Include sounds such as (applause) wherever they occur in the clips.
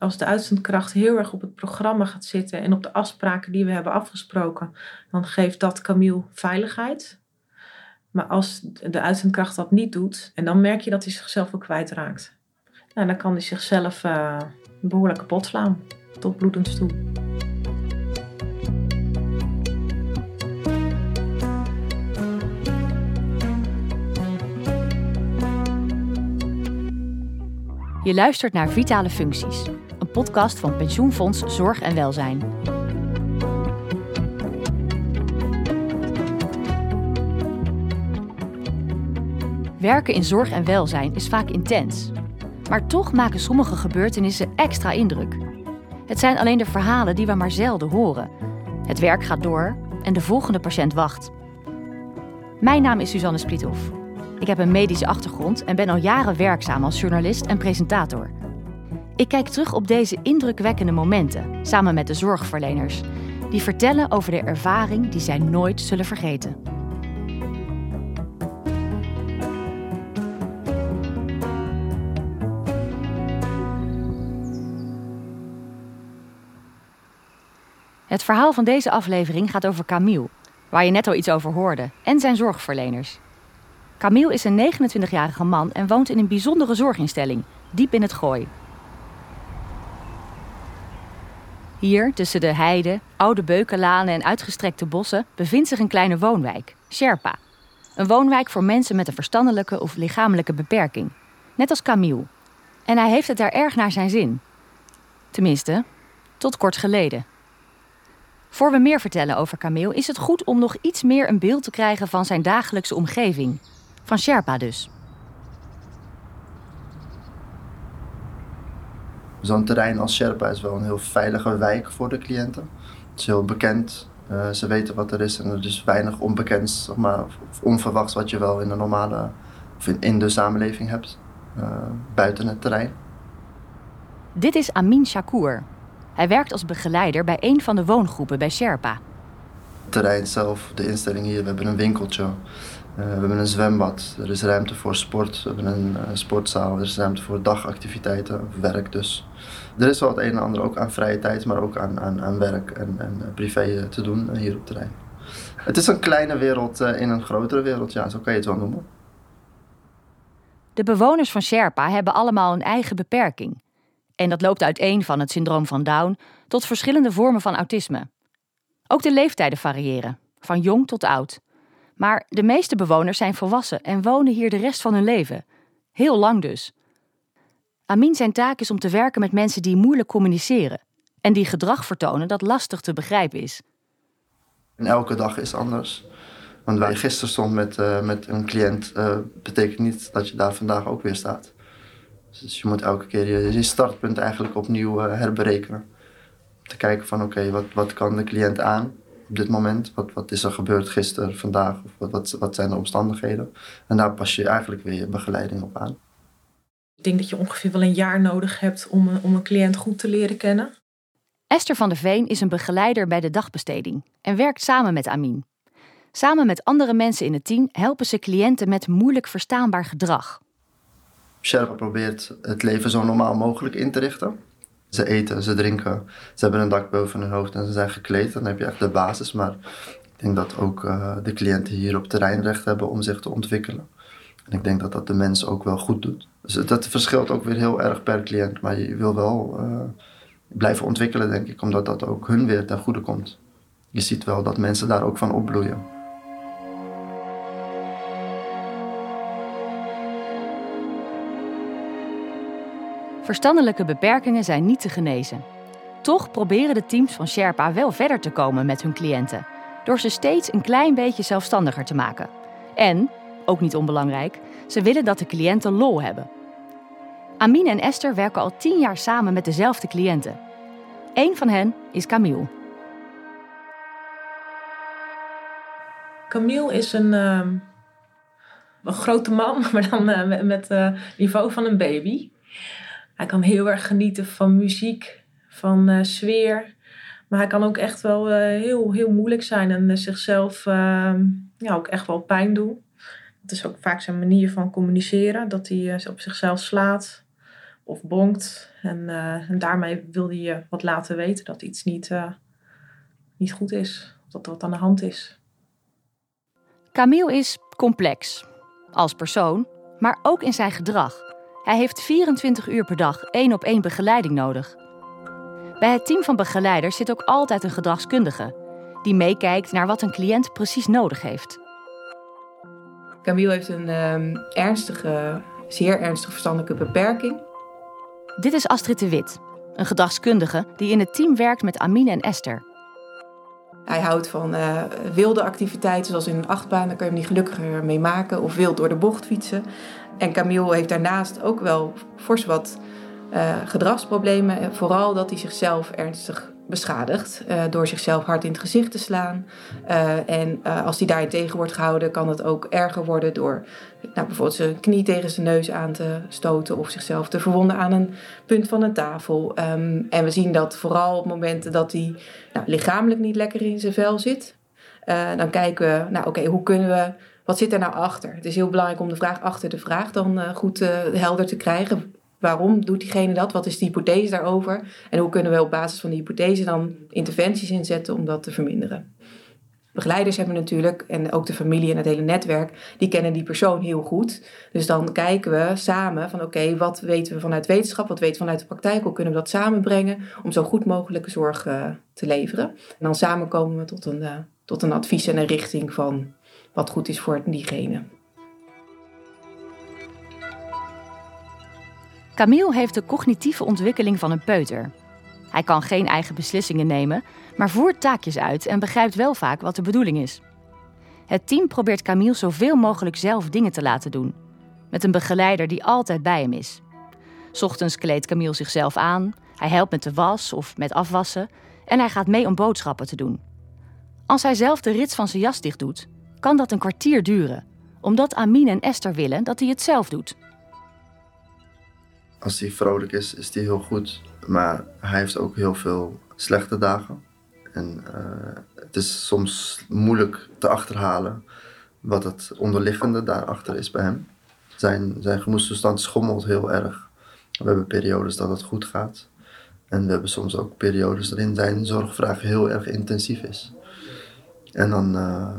als de uitzendkracht heel erg op het programma gaat zitten en op de afspraken die we hebben afgesproken, dan geeft dat Camille veiligheid. Maar als de uitzendkracht dat niet doet, en dan merk je dat hij zichzelf ook kwijtraakt. Nou, dan kan hij zichzelf uh, behoorlijk kapot slaan, tot bloedend toe. Je luistert naar Vitale Functies, podcast van Pensioenfonds Zorg en Welzijn. Werken in zorg en welzijn is vaak intens. Maar toch maken sommige gebeurtenissen extra indruk. Het zijn alleen de verhalen die we maar zelden horen. Het werk gaat door en de volgende patiënt wacht. Mijn naam is Suzanne Splithoff. Ik heb een medische achtergrond en ben al jaren werkzaam als journalist en presentator. Ik kijk terug op deze indrukwekkende momenten samen met de zorgverleners, die vertellen over de ervaring die zij nooit zullen vergeten. Het verhaal van deze aflevering gaat over Camille, waar je net al iets over hoorde, en zijn zorgverleners. Camille is een 29-jarige man en woont in een bijzondere zorginstelling, diep in het gooi. Hier, tussen de heide, oude beukenlanen en uitgestrekte bossen, bevindt zich een kleine woonwijk, Sherpa. Een woonwijk voor mensen met een verstandelijke of lichamelijke beperking. Net als Camille. En hij heeft het daar erg naar zijn zin. Tenminste, tot kort geleden. Voor we meer vertellen over Camille, is het goed om nog iets meer een beeld te krijgen van zijn dagelijkse omgeving. Van Sherpa dus. Zo'n terrein als Sherpa is wel een heel veilige wijk voor de cliënten. Het is heel bekend. Uh, ze weten wat er is en er is weinig onbekends zeg maar, of onverwachts wat je wel in een normale of in, de samenleving hebt uh, buiten het terrein. Dit is Amin Shakur. Hij werkt als begeleider bij een van de woongroepen bij Sherpa. Terrein zelf, de instelling hier, we hebben een winkeltje. Uh, we hebben een zwembad, er is ruimte voor sport, we hebben een uh, sportzaal, er is ruimte voor dagactiviteiten, werk dus. Er is wel het een en ander ook aan vrije tijd, maar ook aan, aan, aan werk en, en privé te doen hier op terrein. Het is een kleine wereld in een grotere wereld, ja, zo kan je het wel noemen. De bewoners van Sherpa hebben allemaal een eigen beperking. En dat loopt uiteen van het syndroom van Down tot verschillende vormen van autisme. Ook de leeftijden variëren, van jong tot oud. Maar de meeste bewoners zijn volwassen en wonen hier de rest van hun leven. Heel lang dus. Amin zijn taak is om te werken met mensen die moeilijk communiceren en die gedrag vertonen dat lastig te begrijpen is. En elke dag is anders. Want waar je gisteren stond met, uh, met een cliënt, uh, betekent niet dat je daar vandaag ook weer staat. Dus je moet elke keer je, startpunt eigenlijk opnieuw uh, herberekenen. Te kijken van oké, wat, wat kan de cliënt aan op dit moment? Wat, wat is er gebeurd gisteren, vandaag? Of wat, wat, wat zijn de omstandigheden? En daar pas je eigenlijk weer je begeleiding op aan. Ik denk dat je ongeveer wel een jaar nodig hebt om, om een cliënt goed te leren kennen. Esther van der Veen is een begeleider bij de dagbesteding en werkt samen met Amin. Samen met andere mensen in het team helpen ze cliënten met moeilijk verstaanbaar gedrag. Sherpa probeert het leven zo normaal mogelijk in te richten. Ze eten, ze drinken, ze hebben een dak boven hun hoofd en ze zijn gekleed. Dan heb je echt de basis. Maar ik denk dat ook uh, de cliënten hier op terrein recht hebben om zich te ontwikkelen. En ik denk dat dat de mensen ook wel goed doet. Dus dat verschilt ook weer heel erg per cliënt. Maar je wil wel uh, blijven ontwikkelen, denk ik, omdat dat ook hun weer ten goede komt. Je ziet wel dat mensen daar ook van opbloeien. Verstandelijke beperkingen zijn niet te genezen. Toch proberen de teams van Sherpa wel verder te komen met hun cliënten, door ze steeds een klein beetje zelfstandiger te maken. En, ook niet onbelangrijk, ze willen dat de cliënten lol hebben. Amin en Esther werken al tien jaar samen met dezelfde cliënten. Eén van hen is Camille. Camille is een, uh, een grote man, (laughs) maar dan uh, met het uh, niveau van een baby. Hij kan heel erg genieten van muziek, van uh, sfeer. Maar hij kan ook echt wel uh, heel, heel moeilijk zijn en uh, zichzelf ja, ook echt wel pijn doen. Dat is ook vaak zijn manier van communiceren. Dat hij op zichzelf slaat. of bonkt. En, en daarmee wilde je wat laten weten dat iets niet, niet goed is. Dat er wat aan de hand is. Camille is complex. Als persoon, maar ook in zijn gedrag. Hij heeft 24 uur per dag één op één begeleiding nodig. Bij het team van begeleiders zit ook altijd een gedragskundige die meekijkt naar wat een cliënt precies nodig heeft. Camille heeft een ehm, ernstige, zeer ernstige verstandelijke beperking. Dit is Astrid de Wit, een gedragskundige die in het team werkt met Amine en Esther. Hij houdt van uh, wilde activiteiten, zoals in een achtbaan, daar kan je hem niet gelukkiger mee maken. Of wild door de bocht fietsen. En Camille heeft daarnaast ook wel fors wat uh, gedragsproblemen. Vooral dat hij zichzelf ernstig beschadigt uh, door zichzelf hard in het gezicht te slaan. Uh, en uh, als hij daarin tegen wordt gehouden, kan het ook erger worden door nou, bijvoorbeeld zijn knie tegen zijn neus aan te stoten of zichzelf te verwonden aan een punt van een tafel. Um, en we zien dat vooral op momenten dat hij nou, lichamelijk niet lekker in zijn vel zit. dan kijken we, nou oké, hoe kunnen we wat zit er nou achter? Het is heel belangrijk om de vraag achter de vraag dan goed helder te krijgen. Waarom doet diegene dat? Wat is de hypothese daarover? En hoe kunnen we op basis van die hypothese dan interventies inzetten om dat te verminderen? Begeleiders hebben natuurlijk, en ook de familie en het hele netwerk, die kennen die persoon heel goed. Dus dan kijken we samen van oké, wat weten we vanuit wetenschap, wat weten we vanuit de praktijk, hoe kunnen we dat samenbrengen om zo goed mogelijke zorg uh, te leveren. En dan samen komen we tot een, uh, tot een advies en een richting van wat goed is voor diegene. Camille heeft de cognitieve ontwikkeling van een peuter. Hij kan geen eigen beslissingen nemen, maar voert taakjes uit en begrijpt wel vaak wat de bedoeling is. Het team probeert Camille zoveel mogelijk zelf dingen te laten doen, met een begeleider die altijd bij hem is. Ochtends kleedt Camille zichzelf aan, hij helpt met de was of met afwassen en hij gaat mee om boodschappen te doen. Als hij zelf de rits van zijn jas dicht doet, kan dat een kwartier duren, omdat Amine en Esther willen dat hij het zelf doet. Als hij vrolijk is, is hij heel goed. Maar hij heeft ook heel veel slechte dagen. En uh, het is soms moeilijk te achterhalen wat het onderliggende daarachter is bij hem. Zijn, zijn gemoedstoestand schommelt heel erg. We hebben periodes dat het goed gaat. En we hebben soms ook periodes waarin zijn zorgvraag heel erg intensief is. En dan, uh,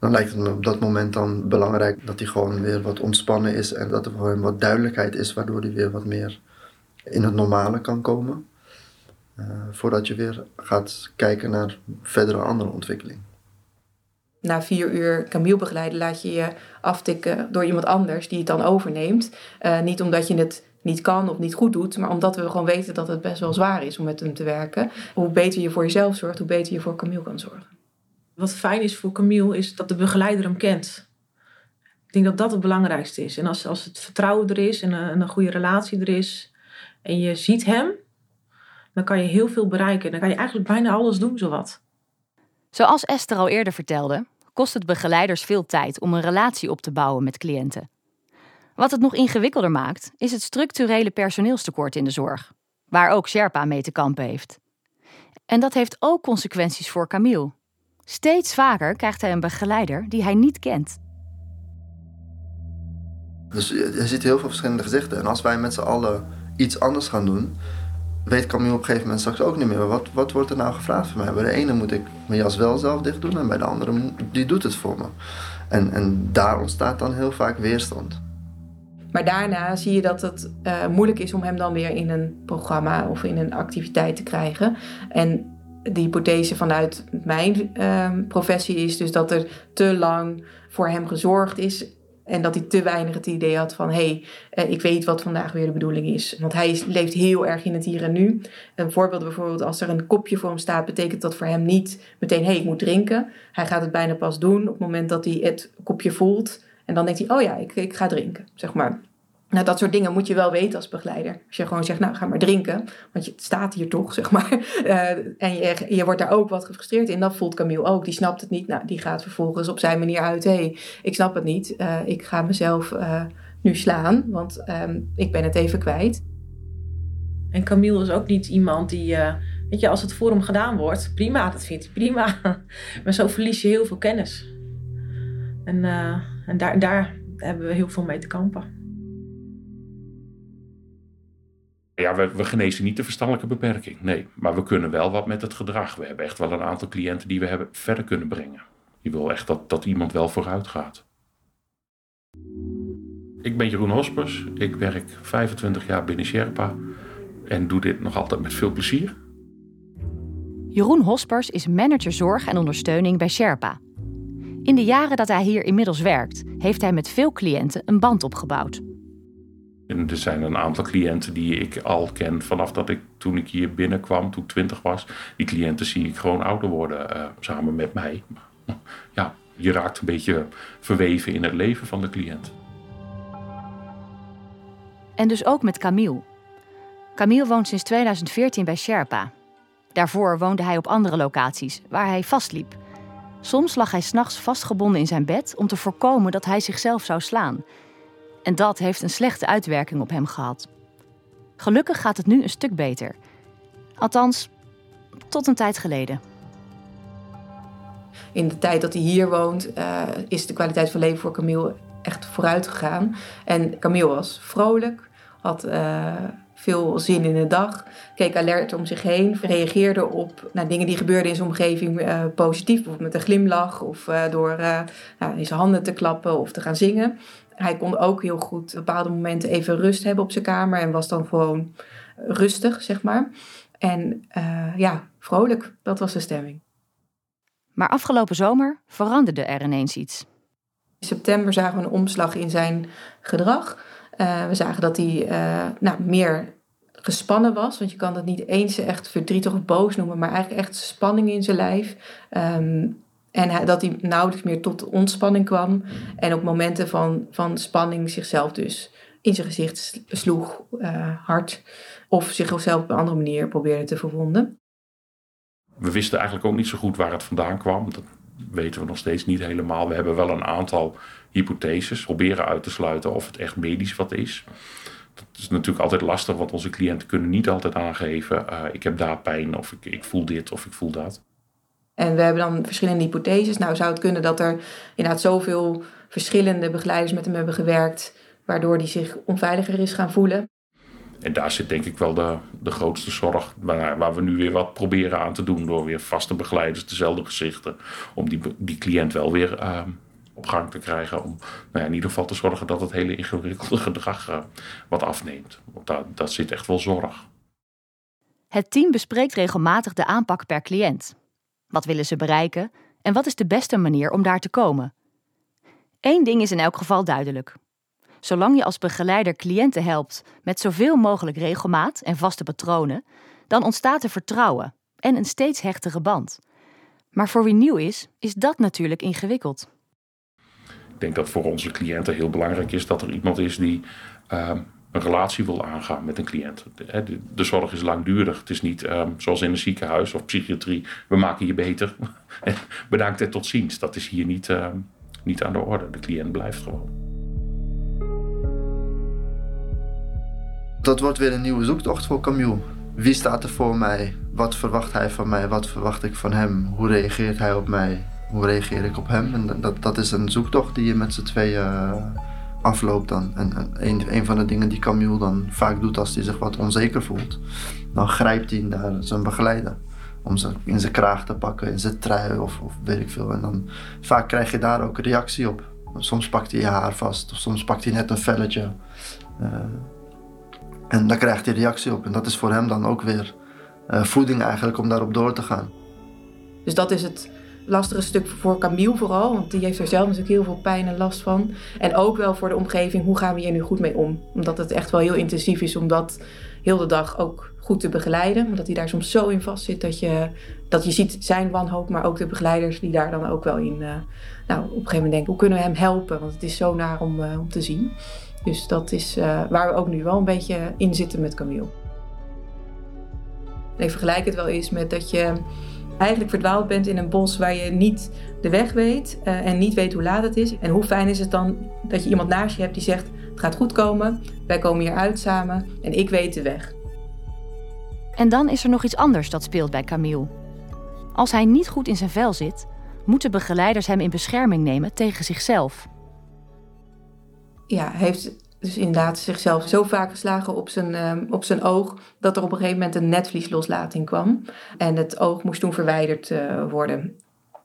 dan lijkt het me op dat moment dan belangrijk dat hij gewoon weer wat ontspannen is en dat er voor hem wat duidelijkheid is, waardoor hij weer wat meer in het normale kan komen. Uh, voordat je weer gaat kijken naar verdere andere ontwikkeling. Na vier uur Camille begeleiden laat je je aftikken door iemand anders die het dan overneemt. Uh, niet omdat je het niet kan of niet goed doet, maar omdat we gewoon weten dat het best wel zwaar is om met hem te werken. Hoe beter je voor jezelf zorgt, hoe beter je voor Camille kan zorgen. Wat fijn is voor Camille is dat de begeleider hem kent. Ik denk dat dat het belangrijkste is. En als, als het vertrouwen er is en een, een goede relatie er is en je ziet hem, dan kan je heel veel bereiken. Dan kan je eigenlijk bijna alles doen, zowat. Zoals Esther al eerder vertelde, kost het begeleiders veel tijd om een relatie op te bouwen met cliënten. Wat het nog ingewikkelder maakt, is het structurele personeelstekort in de zorg, waar ook Sherpa mee te kampen heeft. En dat heeft ook consequenties voor Camille. Steeds vaker krijgt hij een begeleider die hij niet kent. Dus je ziet heel veel verschillende gezichten. En als wij met z'n allen iets anders gaan doen, weet Camille op een gegeven moment straks ook niet meer. Wat, wat wordt er nou gevraagd van mij? Bij de ene moet ik mijn jas wel zelf dicht doen en bij de andere die doet het voor me. En, en daar ontstaat dan heel vaak weerstand. Maar daarna zie je dat het uh, moeilijk is om hem dan weer in een programma of in een activiteit te krijgen. En de hypothese vanuit mijn uh, professie is dus dat er te lang voor hem gezorgd is. En dat hij te weinig het idee had van: hé, hey, uh, ik weet wat vandaag weer de bedoeling is. Want hij leeft heel erg in het hier en nu. Een voorbeeld bijvoorbeeld: als er een kopje voor hem staat, betekent dat voor hem niet meteen: hé, hey, ik moet drinken. Hij gaat het bijna pas doen op het moment dat hij het kopje voelt. En dan denkt hij: oh ja, ik, ik ga drinken, zeg maar. Nou, dat soort dingen moet je wel weten als begeleider. Als je gewoon zegt, nou, ga maar drinken. Want je, staat hier toch, (laughs) zeg maar. Uh, en je, je wordt daar ook wat gefrustreerd in. Dat voelt Camille ook. Die snapt het niet. Nou, die gaat vervolgens op zijn manier uit. Hé, hey, ik snap het niet. Uh, ik ga mezelf uh, nu slaan. Want um, ik ben het even kwijt. En Camille is ook niet iemand die... weet je, als het voor hem gedaan wordt, prima. Dat vindt hij prima. (laughs) maar zo verlies je heel veel kennis. En, en daar, daar hebben we heel veel mee te kampen. Ja, we, genezen niet de verstandelijke beperking, nee. Maar we kunnen wel wat met het gedrag. We hebben echt wel een aantal cliënten die we hebben verder kunnen brengen. Je wil echt dat, dat iemand wel vooruit gaat. Ik ben Jeroen Hospers. Ik werk 25 jaar binnen Sherpa en doe dit nog altijd met veel plezier. Jeroen Hospers is manager zorg en ondersteuning bij Sherpa. In de jaren dat hij hier inmiddels werkt, heeft hij met veel cliënten een band opgebouwd. Er zijn een aantal cliënten die ik al ken vanaf dat ik toen ik hier binnenkwam, toen ik twintig was. Die cliënten zie ik gewoon ouder worden uh, samen met mij. (laughs) Ja, je raakt een beetje verweven in het leven van de cliënt. En dus ook met Camille. Camille woont sinds 2014 bij Sherpa. Daarvoor woonde hij op andere locaties, waar hij vastliep. Soms lag hij s'nachts vastgebonden in zijn bed om te voorkomen dat hij zichzelf zou slaan. En dat heeft een slechte uitwerking op hem gehad. Gelukkig gaat het nu een stuk beter. Althans, tot een tijd geleden. In de tijd dat hij hier woont, uh, is de kwaliteit van leven voor Camille echt vooruit gegaan. En Camille was vrolijk, had uh, veel zin in de dag, keek alert om zich heen, reageerde op nou, dingen die gebeurden in zijn omgeving uh, positief, bijvoorbeeld met een glimlach of door nou, in zijn handen te klappen of te gaan zingen. Hij kon ook heel goed bepaalde momenten even rust hebben op zijn kamer en was dan gewoon rustig, zeg maar. En ja, vrolijk, dat was de stemming. Maar afgelopen zomer veranderde er ineens iets. In september zagen we een omslag in zijn gedrag. Uh, we zagen dat hij uh, nou, meer gespannen was. Want je kan dat niet eens echt verdrietig of boos noemen, maar eigenlijk echt spanning in zijn lijf. Um, en dat hij nauwelijks meer tot ontspanning kwam. En op momenten van, van spanning zichzelf dus in zijn gezicht sloeg, uh, hard. Of zichzelf op een andere manier probeerde te verwonden. We wisten eigenlijk ook niet zo goed waar het vandaan kwam. Dat weten we nog steeds niet helemaal. We hebben wel een aantal hypotheses, proberen uit te sluiten of het echt medisch wat is. Dat is natuurlijk altijd lastig, want onze cliënten kunnen niet altijd aangeven: uh, ik heb daar pijn, of ik, ik voel dit, of ik voel dat. En we hebben dan verschillende hypotheses. Nou, zou het kunnen dat er inderdaad zoveel verschillende begeleiders met hem hebben gewerkt, waardoor hij zich onveiliger is gaan voelen. En daar zit denk ik wel de, de grootste zorg, waar, waar, we nu weer wat proberen aan te doen door weer vaste begeleiders, dezelfde gezichten, om die, die cliënt wel weer uh, op gang te krijgen. Om nou ja, in ieder geval te zorgen dat het hele ingewikkelde (laughs) gedrag uh, wat afneemt. Want daar, dat zit echt wel zorg. Het team bespreekt regelmatig de aanpak per cliënt. Wat willen ze bereiken en wat is de beste manier om daar te komen? Eén ding is in elk geval duidelijk. Zolang je als begeleider cliënten helpt met zoveel mogelijk regelmaat en vaste patronen, dan ontstaat er vertrouwen en een steeds hechtere band. Maar voor wie nieuw is, is dat natuurlijk ingewikkeld. Ik denk dat voor onze cliënten heel belangrijk is dat er iemand is die uh, een relatie wil aangaan met een cliënt. De, de, zorg is langdurig. Het is niet uh, zoals in een ziekenhuis of psychiatrie, we maken je beter. (laughs) bedankt en tot ziens. Dat is hier niet, uh, niet aan de orde. De cliënt blijft gewoon. Dat wordt weer een nieuwe zoektocht voor Camille. Wie staat er voor mij? Wat verwacht hij van mij? Wat verwacht ik van hem? Hoe reageert hij op mij? Hoe reageer ik op hem? En dat, dat is een zoektocht die je met z'n tweeën afloopt dan. En, en een, een, van de dingen die Camille dan vaak doet als hij zich wat onzeker voelt, dan grijpt hij naar zijn begeleider. Om ze in zijn kraag te pakken, in zijn trui of, of weet ik veel. En dan vaak krijg je daar ook reactie op. Soms pakt hij je haar vast of soms pakt hij net een velletje. Uh, en daar krijgt hij reactie op. En dat is voor hem dan ook weer uh, voeding eigenlijk om daarop door te gaan. Dus dat is het lastige stuk voor Camille vooral. Want die heeft er zelf natuurlijk heel veel pijn en last van. En ook wel voor de omgeving, hoe gaan we hier nu goed mee om? Omdat het echt wel heel intensief is om dat heel de dag ook goed te begeleiden. Omdat hij daar soms zo in vast zit dat je, dat je ziet zijn wanhoop. Maar ook de begeleiders die daar dan ook wel in... Uh, nou, op een gegeven moment denken, hoe kunnen we hem helpen? Want het is zo naar om, uh, om te zien. Dus dat is uh, waar we ook nu wel een beetje in zitten met Camille. Ik vergelijk het wel eens met dat je eigenlijk verdwaald bent in een bos waar je niet de weg weet uh, en niet weet hoe laat het is. En hoe fijn is het dan dat je iemand naast je hebt die zegt: Het gaat goed komen, wij komen hier uit samen en ik weet de weg. En dan is er nog iets anders dat speelt bij Camille. Als hij niet goed in zijn vel zit, moeten begeleiders hem in bescherming nemen tegen zichzelf ja, heeft dus inderdaad zichzelf zo vaak geslagen op zijn, ehm, op zijn oog dat er op een gegeven moment een netvliesloslating kwam. En het oog moest toen verwijderd uh, worden.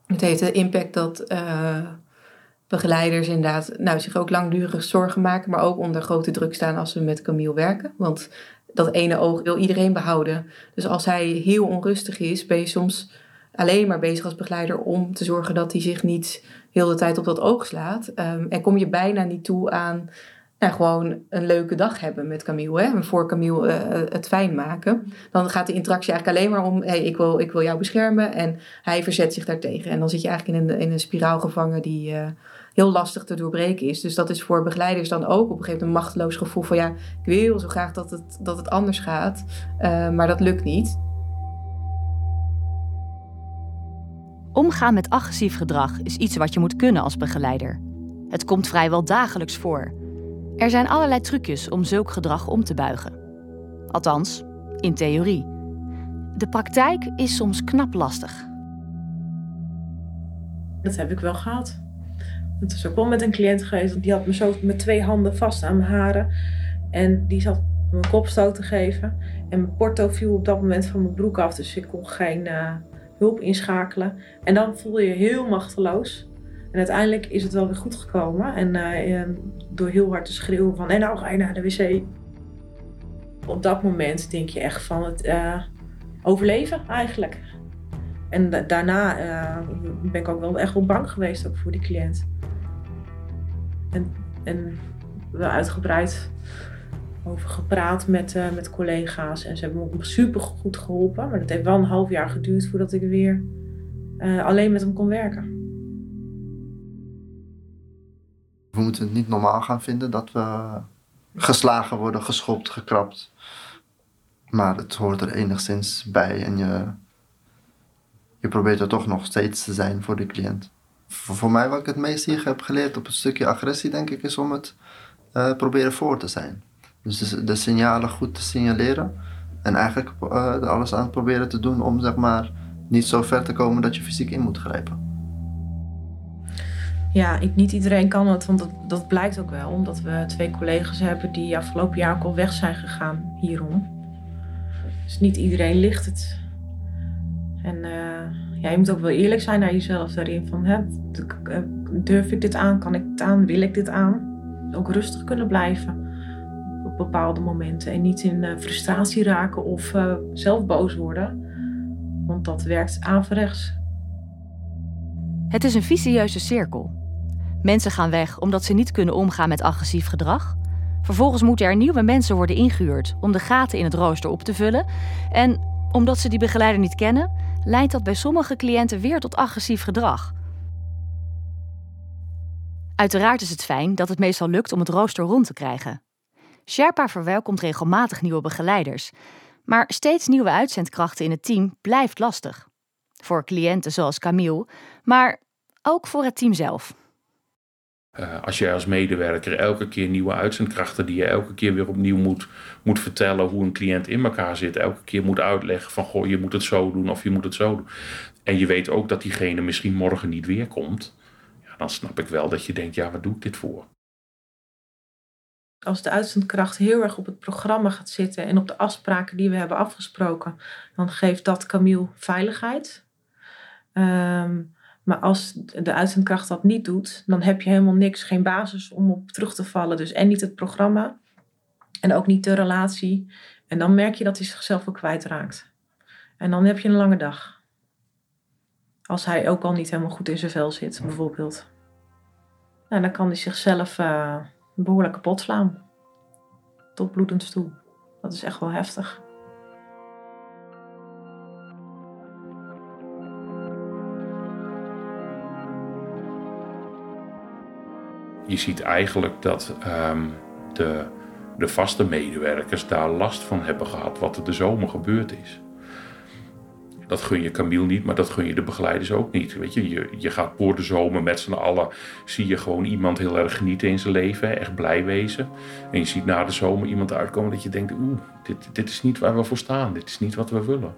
Het heeft de impact dat uh, begeleiders inderdaad nou, zich ook langdurig zorgen maken, maar ook onder grote druk staan als ze met Camille werken. Want dat ene oog wil iedereen behouden. Dus als hij heel onrustig is, ben je soms alleen maar bezig als begeleider om te zorgen dat hij zich niet heel de tijd op dat oog slaat. Um, en kom je bijna niet toe aan gewoon een leuke dag hebben met Camille. Hè? En voor Camille uh, het fijn maken. Dan gaat de interactie eigenlijk alleen maar om: hey, ik, wil, ik wil jou beschermen. En hij verzet zich daartegen. En dan zit je eigenlijk in een, in een spiraal gevangen die uh, heel lastig te doorbreken is. Dus dat is voor begeleiders dan ook op een gegeven moment een machteloos gevoel van: ja, ik wil zo graag dat het, dat het anders gaat. Uh, maar dat lukt niet. Omgaan met agressief gedrag is iets wat je moet kunnen als begeleider. Het komt vrijwel dagelijks voor. Er zijn allerlei trucjes om zulk gedrag om te buigen. Althans, in theorie. De praktijk is soms knap lastig. Dat heb ik wel gehad. Het is ook wel met een cliënt geweest. Die had me zo met twee handen vast aan mijn haren. En die zat mijn kopstoot te geven. En mijn porto viel op dat moment van mijn broek af. Dus ik kon geen uh, hulp inschakelen. En dan voel je je heel machteloos. En uiteindelijk is het wel weer goed gekomen. En uh, door heel hard te schreeuwen van... en nou ga je naar de wc. Op dat moment denk je echt van het uh, overleven eigenlijk. En da daarna uh, ben ik ook wel echt wel bang geweest ook voor die cliënt. En, en wel uitgebreid over gepraat met, met collega's. En ze hebben me super goed geholpen. Maar dat heeft wel een half jaar geduurd voordat ik weer alleen met hem kon werken. We moeten het niet normaal gaan vinden dat we geslagen worden, geschopt, gekrapt. Maar het hoort er enigszins bij en je, je probeert er toch nog steeds te zijn voor de cliënt. Voor, mij wat ik het meest hier heb geleerd op het stukje agressie, denk ik, is om het uh, proberen voor te zijn. Dus de, signalen goed te signaleren en eigenlijk uh, alles aan het proberen te doen om zeg maar niet zo ver te komen dat je fysiek in moet grijpen ja, niet iedereen kan het, want dat, dat, blijkt ook wel. Omdat we twee collega's hebben die afgelopen jaar ook al weg zijn gegaan hierom. Dus niet iedereen ligt het. En uh, ja, je moet ook wel eerlijk zijn naar jezelf daarin. Van, hè, durf ik dit aan? Kan ik dit aan? Wil ik dit aan? Ook rustig kunnen blijven op bepaalde momenten. En niet in uh, frustratie raken of uh, zelf boos worden. Want dat werkt averechts. Het is een vicieuze cirkel. Mensen gaan weg omdat ze niet kunnen omgaan met agressief gedrag. Vervolgens moeten er nieuwe mensen worden ingehuurd om de gaten in het rooster op te vullen. En omdat ze die begeleider niet kennen, leidt dat bij sommige cliënten weer tot agressief gedrag. Uiteraard is het fijn dat het meestal lukt om het rooster rond te krijgen. Sherpa verwelkomt regelmatig nieuwe begeleiders, maar steeds nieuwe uitzendkrachten in het team blijft lastig. Voor cliënten zoals Camille, maar ook voor het team zelf. Uh, als jij als medewerker elke keer nieuwe uitzendkrachten die je elke keer weer opnieuw moet, moet vertellen hoe een cliënt in elkaar zit, elke keer moet uitleggen van goh, je moet het zo doen of je moet het zo doen. En je weet ook dat diegene misschien morgen niet weer komt. Ja, dan snap ik wel dat je denkt, ja, wat doe ik dit voor? Als de uitzendkracht heel erg op het programma gaat zitten en op de afspraken die we hebben afgesproken, dan geeft dat Camille veiligheid. Um, maar als de uitzendkracht dat niet doet, dan heb je helemaal niks, geen basis om op terug te vallen. Dus en niet het programma en ook niet de relatie. En dan merk je dat hij zichzelf ook kwijtraakt. En dan heb je een lange dag. Als hij ook al niet helemaal goed in zijn vel zit, bijvoorbeeld. Nou, dan kan hij zichzelf uh, behoorlijk kapot slaan. Tot bloedend toe. Dat is echt wel heftig. Je ziet eigenlijk dat um, de, de vaste medewerkers daar last van hebben gehad wat er de zomer gebeurd is. Dat gun je Camille niet, maar dat gun je de begeleiders ook niet. Weet je, je, je gaat voor de zomer met z'n allen, zie je gewoon iemand heel erg genieten in zijn leven, echt blij wezen. En je ziet na de zomer iemand uitkomen dat je denkt, oeh, dit, dit is niet waar we voor staan, dit is niet wat we willen.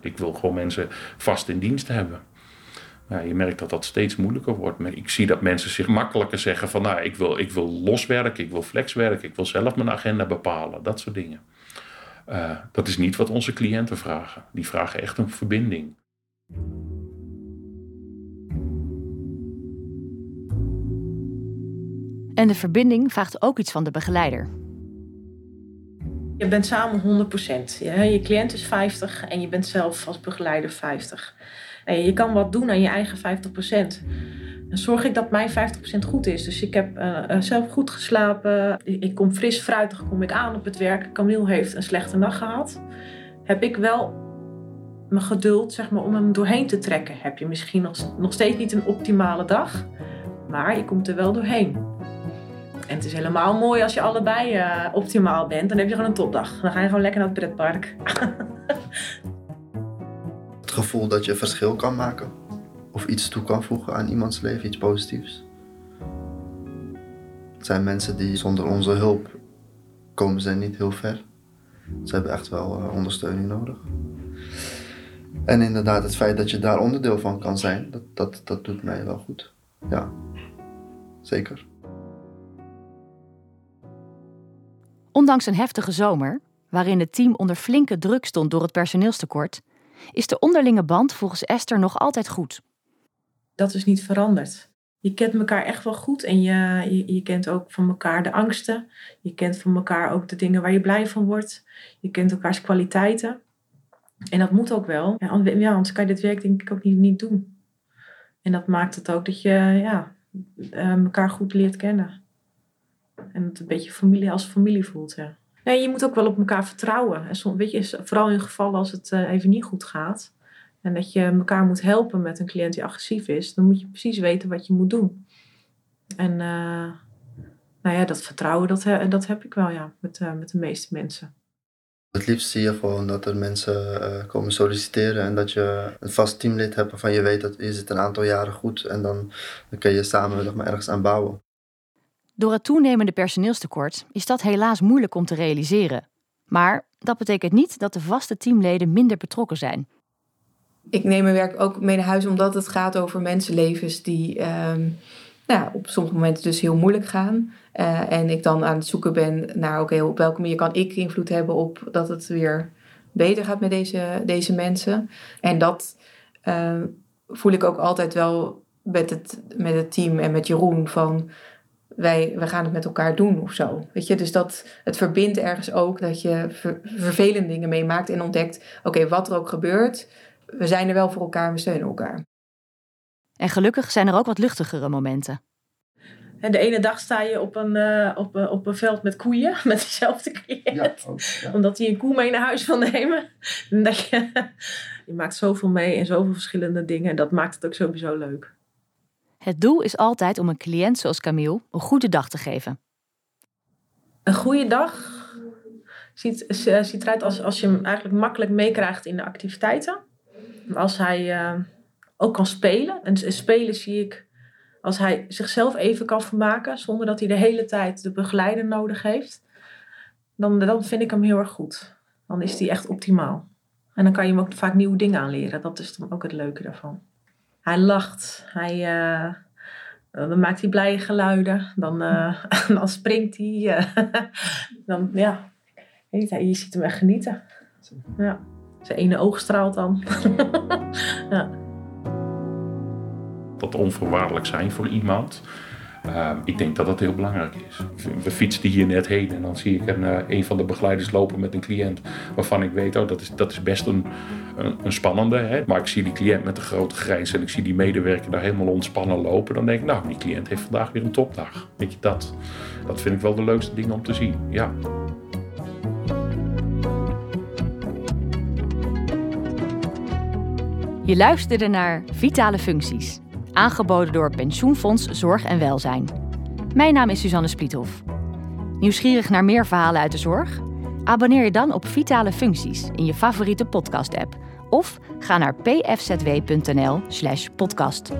Ik wil gewoon mensen vast in dienst hebben. Ja, je merkt dat dat steeds moeilijker wordt. Maar ik zie dat mensen zich makkelijker zeggen van nou, ik wil, ik wil loswerken, ik wil flexwerken, ik wil zelf mijn agenda bepalen, dat soort dingen. Uh, dat is niet wat onze cliënten vragen. Die vragen echt een verbinding. En de verbinding vraagt ook iets van de begeleider. Je bent samen 100%. Ja, je cliënt is 50 en je bent zelf als begeleider 50. Je kan wat doen aan je eigen 50%. Dan zorg ik dat mijn 50% goed is. Dus ik heb uh, zelf goed geslapen. Ik kom fris fruitig kom ik aan op het werk. Camille heeft een slechte nacht gehad. Heb ik wel mijn geduld zeg maar, om hem doorheen te trekken. Heb je misschien nog, nog steeds niet een optimale dag. Maar je komt er wel doorheen. En het is helemaal mooi als je allebei uh, optimaal bent. Dan heb je gewoon een topdag. Dan ga je gewoon lekker naar het pretpark. (laughs) gevoel dat je verschil kan maken. Of iets toe kan voegen aan iemands leven, iets positiefs. Het zijn mensen die zonder onze hulp komen ze niet heel ver. Ze hebben echt wel uh, ondersteuning nodig. En inderdaad, het feit dat je daar onderdeel van kan zijn, dat, dat, dat doet mij wel goed. Ja, zeker. Ondanks een heftige zomer, waarin het team onder flinke druk stond door het personeelstekort, is de onderlinge band volgens Esther nog altijd goed. Dat is niet veranderd. Je kent elkaar echt wel goed en je, je, kent ook van elkaar de angsten. Je kent van elkaar ook de dingen waar je blij van wordt. Je kent elkaars kwaliteiten. En dat moet ook wel. Ja, anders kan je dit werk denk ik ook niet, niet doen. En dat maakt het ook dat je ja, eh, elkaar goed leert kennen. En het een beetje familie als familie voelt. Ja. Nee, je moet ook wel op elkaar vertrouwen. En soms, weet je, vooral in gevallen als het uh, even niet goed gaat. En dat je elkaar moet helpen met een cliënt die agressief is. Dan moet je precies weten wat je moet doen. En uh, nou ja, dat vertrouwen, dat, dat heb ik wel ja, met, uh, met de meeste mensen. Het liefst zie je gewoon dat er mensen komen solliciteren en dat je een vast teamlid hebt waarvan je weet dat je zit een aantal jaren goed en dan, dan kun je samen nog maar ergens aan bouwen. Door het toenemende personeelstekort is dat helaas moeilijk om te realiseren. Maar dat betekent niet dat de vaste teamleden minder betrokken zijn. Ik neem mijn werk ook mee naar huis omdat het gaat over mensenlevens die um, nou, op sommige momenten dus heel moeilijk gaan. Uh, en ik dan aan het zoeken ben naar oké, op welke manier kan ik invloed hebben op dat het weer beter gaat met deze, deze mensen. En dat uh, voel ik ook altijd wel met het, met het team en met Jeroen van wij, wij gaan het met elkaar doen of zo. Weet je, dus dat het verbindt ergens ook dat je vervelende dingen meemaakt en ontdekt: oké, wat er ook gebeurt, we zijn er wel voor elkaar, we steunen elkaar. En gelukkig zijn er ook wat luchtigere momenten. En de ene dag sta je op een, uh, op, uh, op een veld met koeien, (laughs) met dezelfde cliënt. Ja, ja. Omdat hij een koe mee naar huis wil nemen. (laughs) En dat je, (laughs) je maakt zoveel mee en zoveel verschillende dingen. En dat maakt het ook sowieso leuk. Het doel is altijd om een cliënt zoals Camille een goede dag te geven. Een goede dag ziet, ziet eruit als, als je hem eigenlijk makkelijk meekrijgt in de activiteiten. Als hij uh, ook kan spelen. En spelen zie ik als hij zichzelf even kan vermaken zonder dat hij de hele tijd de begeleider nodig heeft. Dan, dan vind ik hem heel erg goed. Dan is hij echt optimaal. En dan kan je hem ook vaak nieuwe dingen aanleren. Dat is dan ook het leuke daarvan hij lacht. Hij, uh, dan maakt hij blije geluiden. Dan, uh, (laughs) dan springt hij. Uh, (laughs) dan, ja, je ziet hem echt genieten. Ja. Zijn ene oog straalt dan. (laughs) ja. Dat onvoorwaardelijk zijn voor iemand. Uh, ik denk dat dat heel belangrijk is. We fietsten hier net heen en dan zie ik een, uh, een van de begeleiders lopen met een cliënt waarvan ik weet, oh, dat is, dat is best een, een, een spannende. Hè? Maar ik zie die cliënt met een grote grijns en ik zie die medewerker daar helemaal ontspannen lopen. Dan denk ik, nou, die cliënt heeft vandaag weer een topdag. Weet je, dat, dat vind ik wel de leukste ding om te zien. Ja. Je luisterde naar Vitale Functies aangeboden door Pensioenfonds Zorg en Welzijn. Mijn naam is Suzanne Spliethoff. Nieuwsgierig naar meer verhalen uit de zorg? Abonneer je dan op Vitale Functies in je favoriete podcast-app of ga naar pfzw.nl/podcast.